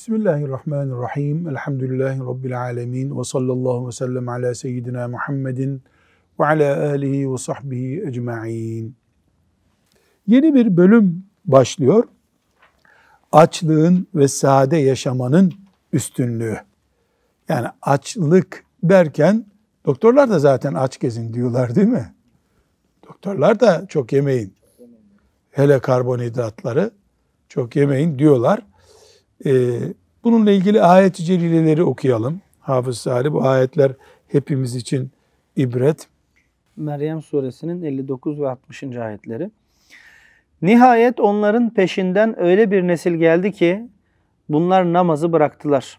Bismillahirrahmanirrahim. Elhamdülillahi Rabbil alemin. Ve sallallahu ve sellem ala seyyidina Muhammedin ve ala alihi ve sahbihi ecma'in. Yeni bir bölüm başlıyor. Açlığın ve sade yaşamanın üstünlüğü. Yani açlık derken doktorlar da zaten aç gezin diyorlar değil mi? Doktorlar da çok yemeyin. Hele karbonhidratları çok yemeyin diyorlar. Ee, bununla ilgili ayet-i celileleri okuyalım. Hafız Salih bu ayetler hepimiz için ibret. Meryem suresinin 59 ve 60. ayetleri. Nihayet onların peşinden öyle bir nesil geldi ki bunlar namazı bıraktılar.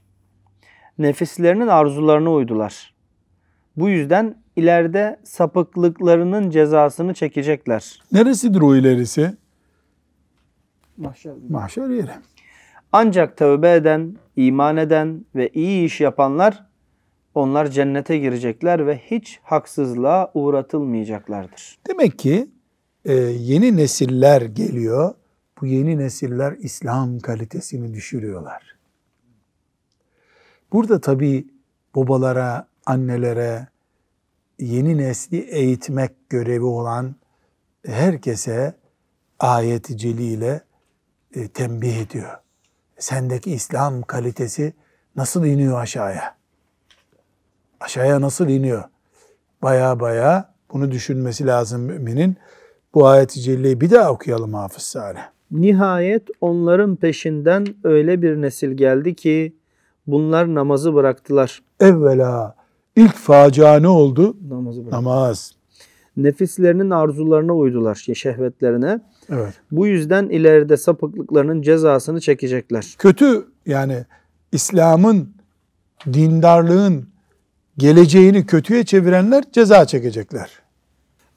Nefislerinin arzularına uydular. Bu yüzden ileride sapıklıklarının cezasını çekecekler. Neresidir o ilerisi? Mahşer. Mahşer yeri. Ancak tövbe eden, iman eden ve iyi iş yapanlar onlar cennete girecekler ve hiç haksızlığa uğratılmayacaklardır. Demek ki e, yeni nesiller geliyor. Bu yeni nesiller İslam kalitesini düşürüyorlar. Burada tabii babalara, annelere yeni nesli eğitmek görevi olan herkese ayet-i celiyle e, tembih ediyor. Sendeki İslam kalitesi nasıl iniyor aşağıya? Aşağıya nasıl iniyor? Baya baya bunu düşünmesi lazım müminin. Bu ayet-i celleyi bir daha okuyalım Hafız Salih. Nihayet onların peşinden öyle bir nesil geldi ki bunlar namazı bıraktılar. Evvela ilk facia ne oldu? Namazı bıraktılar. Namaz. Nefislerinin arzularına uydular, şehvetlerine. Evet. Bu yüzden ileride sapıklıklarının cezasını çekecekler. Kötü yani İslam'ın, dindarlığın geleceğini kötüye çevirenler ceza çekecekler.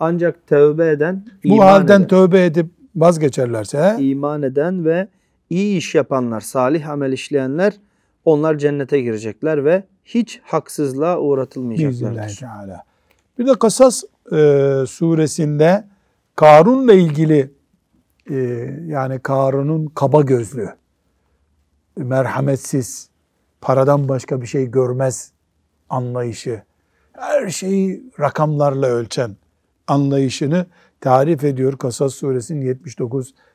Ancak tövbe eden, Bu halden eden, tövbe edip vazgeçerlerse he? iman eden ve iyi iş yapanlar, salih amel işleyenler onlar cennete girecekler ve hiç haksızlığa uğratılmayacaklardır. Bir de Kasas e, suresinde Karun'la ilgili e, yani Karun'un kaba gözlü, merhametsiz, paradan başka bir şey görmez anlayışı, her şeyi rakamlarla ölçen anlayışını tarif ediyor Kasas suresinin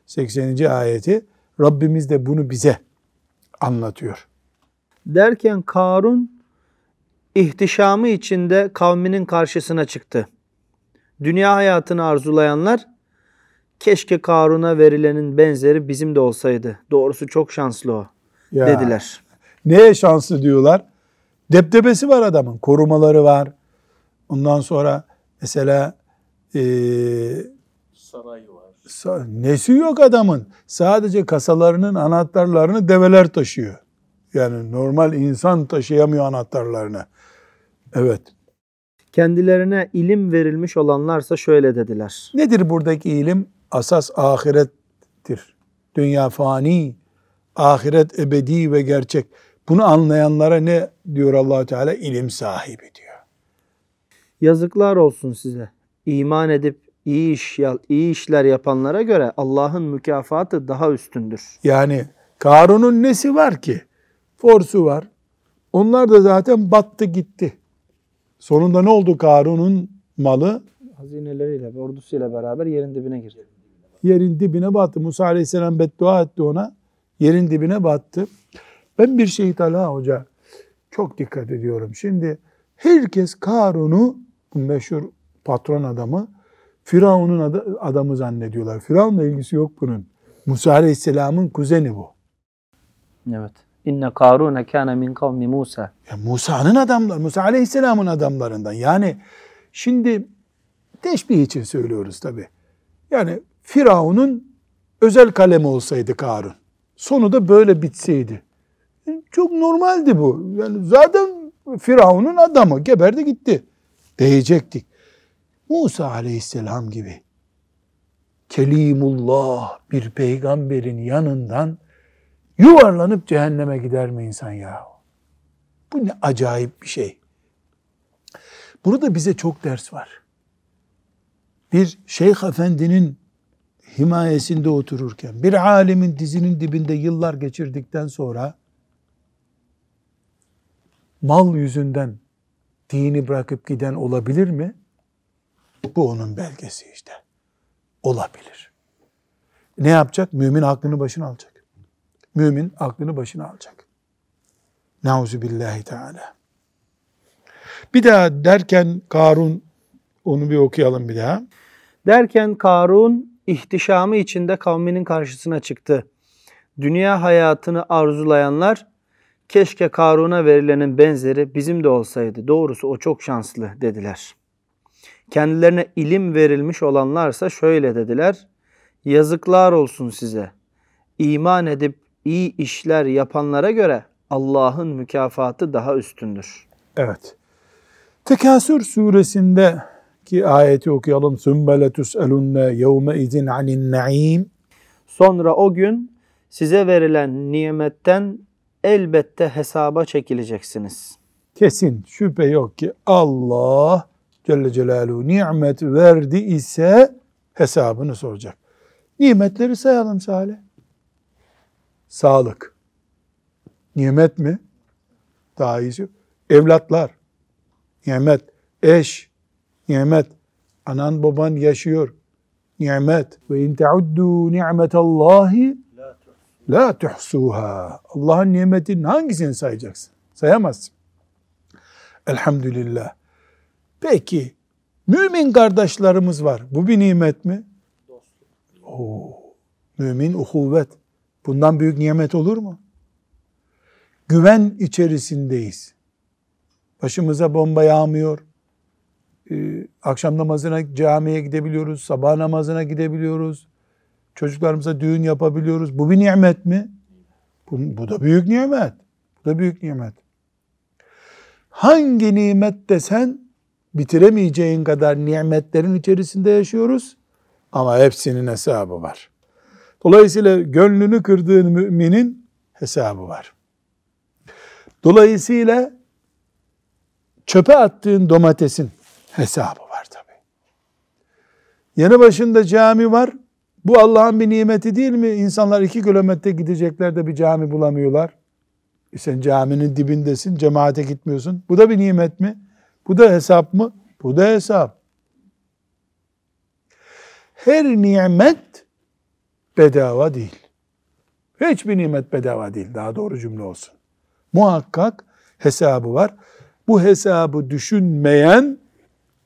79-80. ayeti. Rabbimiz de bunu bize anlatıyor. Derken Karun ihtişamı içinde kavminin karşısına çıktı. Dünya hayatını arzulayanlar keşke Karun'a verilenin benzeri bizim de olsaydı. Doğrusu çok şanslı o Ya. dediler. Neye şanslı diyorlar? Deptebesi var adamın, korumaları var. Ondan sonra mesela eee sarayı var. sa- nesi yok adamın. Sadece kasalarının anahtarlarını develer taşıyor. Yani normal insan taşıyamıyor anahtarlarını. Evet. Kendilerine ilim verilmiş olanlarsa şöyle dediler. Nedir buradaki ilim? Asas ahirettir. Dünya fani, ahiret ebedi ve gerçek. Bunu anlayanlara ne diyor allah Teala? İlim sahibi diyor. Yazıklar olsun size. İman edip iyi iş iyi işler yapanlara göre Allah'ın mükafatı daha üstündür. Yani Karun'un nesi var ki? Forsu var. Onlar da zaten battı gitti. Sonunda ne oldu Karun'un malı? Hazineleriyle, ordusuyla beraber yerin dibine girdi. Yerin dibine battı. Musa Aleyhisselam beddua etti ona. Yerin dibine battı. Ben bir şey Talha Hoca çok dikkat ediyorum. Şimdi herkes Karun'u bu meşhur patron adamı Firavun'un ad- adamı zannediyorlar. Firavun'la ilgisi yok bunun. Musa Aleyhisselam'ın kuzeni bu. Evet. İnne Karun kana min kavmi Musa. Ya Musa'nın adamları, Musa Aleyhisselam'ın adamlarından. Yani şimdi teşbih için söylüyoruz tabi. Yani Firavun'un özel kalemi olsaydı Karun. Sonu da böyle bitseydi. E, Çok normaldi bu. Yani zaten Firavun'un adamı geberdi gitti. Diyecektik. Musa Aleyhisselam gibi Kelimullah bir peygamberin yanından yuvarlanıp cehenneme gider mi insan ya? Bu ne acayip bir şey. Burada bize çok ders var. Bir şeyh efendinin himayesinde otururken, bir alemin dizinin dibinde yıllar geçirdikten sonra mal yüzünden dini bırakıp giden olabilir mi? Bu onun belgesi işte. Olabilir. Ne yapacak? Mümin aklını başına alacak. Mümin aklını başına alacak. Nauzu billahi teala. Bir daha derken Karun onu bir okuyalım bir daha. Derken Karun ihtişamı içinde kavminin karşısına çıktı. Dünya hayatını arzulayanlar keşke Karun'a verilenin benzeri bizim de olsaydı. Doğrusu o çok şanslı dediler. Kendilerine ilim verilmiş olanlarsa şöyle dediler. Yazıklar olsun size. İman edip iyi işler yapanlara göre Allah'ın mükafatı daha üstündür. Evet. Tekasür suresinde ki ayeti okuyalım. ثُمَّ لَتُسْأَلُنَّ يَوْمَ اِذٍ عَنِ النَّعِيمِ Sonra o gün size verilen nimetten elbette hesaba çekileceksiniz. Kesin şüphe yok ki Allah Celle Celaluhu nimet verdi ise hesabını soracak. Nimetleri sayalım Salih. Sağlık. Nimet mi? Daha iyisi. Evlatlar. Nimet. Eş. Nimet. Anan baban yaşıyor. Nimet. Ve in teuddu ni'metallahi la tuhsuha. Allah'ın nimetinin hangisini sayacaksın? Sayamazsın. Elhamdülillah. Peki mümin kardeşlerimiz var. Bu bir nimet mi? Oo, mümin uhuvvet. Bundan büyük nimet olur mu? Güven içerisindeyiz. Başımıza bomba yağmıyor. Ee, akşam namazına camiye gidebiliyoruz. Sabah namazına gidebiliyoruz. Çocuklarımıza düğün yapabiliyoruz. Bu bir nimet mi? Bu, bu da büyük nimet. Bu da büyük nimet. Hangi nimet desen bitiremeyeceğin kadar nimetlerin içerisinde yaşıyoruz. Ama hepsinin hesabı var. Dolayısıyla gönlünü kırdığın müminin hesabı var. Dolayısıyla çöpe attığın domatesin hesabı var tabi. Yanı başında cami var. Bu Allah'ın bir nimeti değil mi? İnsanlar iki kilometre gidecekler de bir cami bulamıyorlar. E sen caminin dibindesin, cemaate gitmiyorsun. Bu da bir nimet mi? Bu da hesap mı? Bu da hesap. Her nimet bedava değil. Hiçbir nimet bedava değil. Daha doğru cümle olsun. Muhakkak hesabı var. Bu hesabı düşünmeyen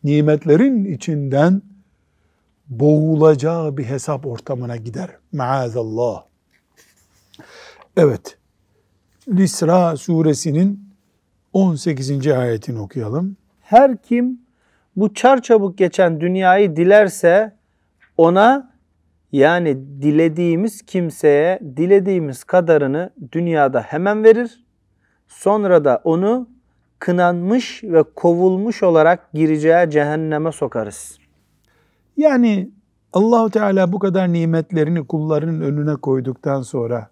nimetlerin içinden boğulacağı bir hesap ortamına gider. Maazallah. Evet. İsra suresinin 18. ayetini okuyalım. Her kim bu çarçabuk geçen dünyayı dilerse ona yani dilediğimiz kimseye dilediğimiz kadarını dünyada hemen verir. Sonra da onu kınanmış ve kovulmuş olarak gireceği cehenneme sokarız. Yani Allahu Teala bu kadar nimetlerini kulların önüne koyduktan sonra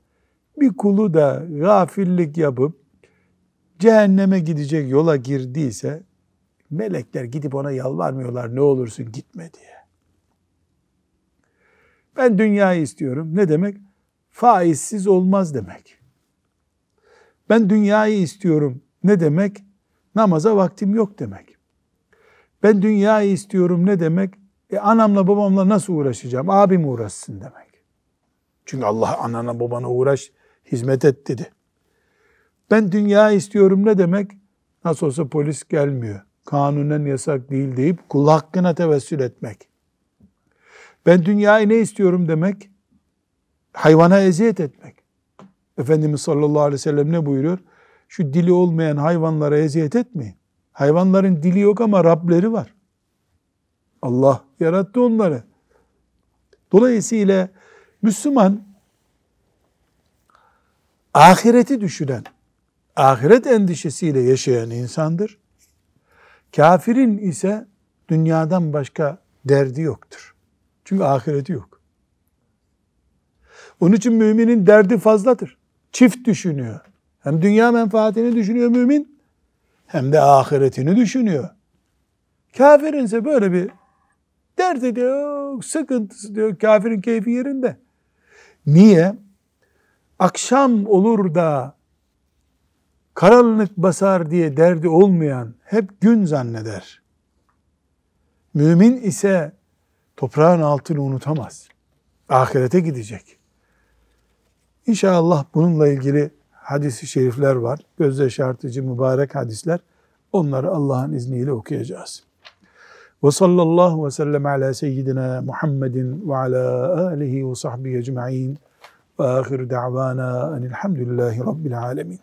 bir kulu da gafillik yapıp cehenneme gidecek yola girdiyse melekler gidip ona yalvarmıyorlar ne olursun gitme diye. Ben dünyayı istiyorum. Ne demek? Faizsiz olmaz demek. Ben dünyayı istiyorum. Ne demek? Namaza vaktim yok demek. Ben dünyayı istiyorum ne demek? E anamla babamla nasıl uğraşacağım? Abim uğraşsın demek. Çünkü Allah anana babana uğraş, hizmet et dedi. Ben dünya istiyorum ne demek? Nasıl olsa polis gelmiyor. Kanunen yasak değil deyip kul hakkına tevessül etmek. Ben dünyayı ne istiyorum demek? Hayvana eziyet etmek. Efendimiz sallallahu aleyhi ve sellem ne buyuruyor? Şu dili olmayan hayvanlara eziyet etmeyin. Hayvanların dili yok ama Rableri var. Allah yarattı onları. Dolayısıyla Müslüman ahireti düşünen, ahiret endişesiyle yaşayan insandır. Kafirin ise dünyadan başka derdi yoktur. Çünkü ahireti yok. Onun için müminin derdi fazladır. Çift düşünüyor. Hem dünya menfaatini düşünüyor mümin, hem de ahiretini düşünüyor. Kafirin ise böyle bir derdi diyor, sıkıntısı diyor, kafirin keyfi yerinde. Niye? Akşam olur da karanlık basar diye derdi olmayan hep gün zanneder. Mümin ise toprağın altını unutamaz. Ahirete gidecek. İnşallah bununla ilgili hadis-i şerifler var. Gözde şartıcı mübarek hadisler. Onları Allah'ın izniyle okuyacağız. Ve sallallahu ve sellem ala seyyidina Muhammedin ve ala alihi ve sahbihi ecma'in ve ahir da'vana enilhamdülillahi rabbil alemin.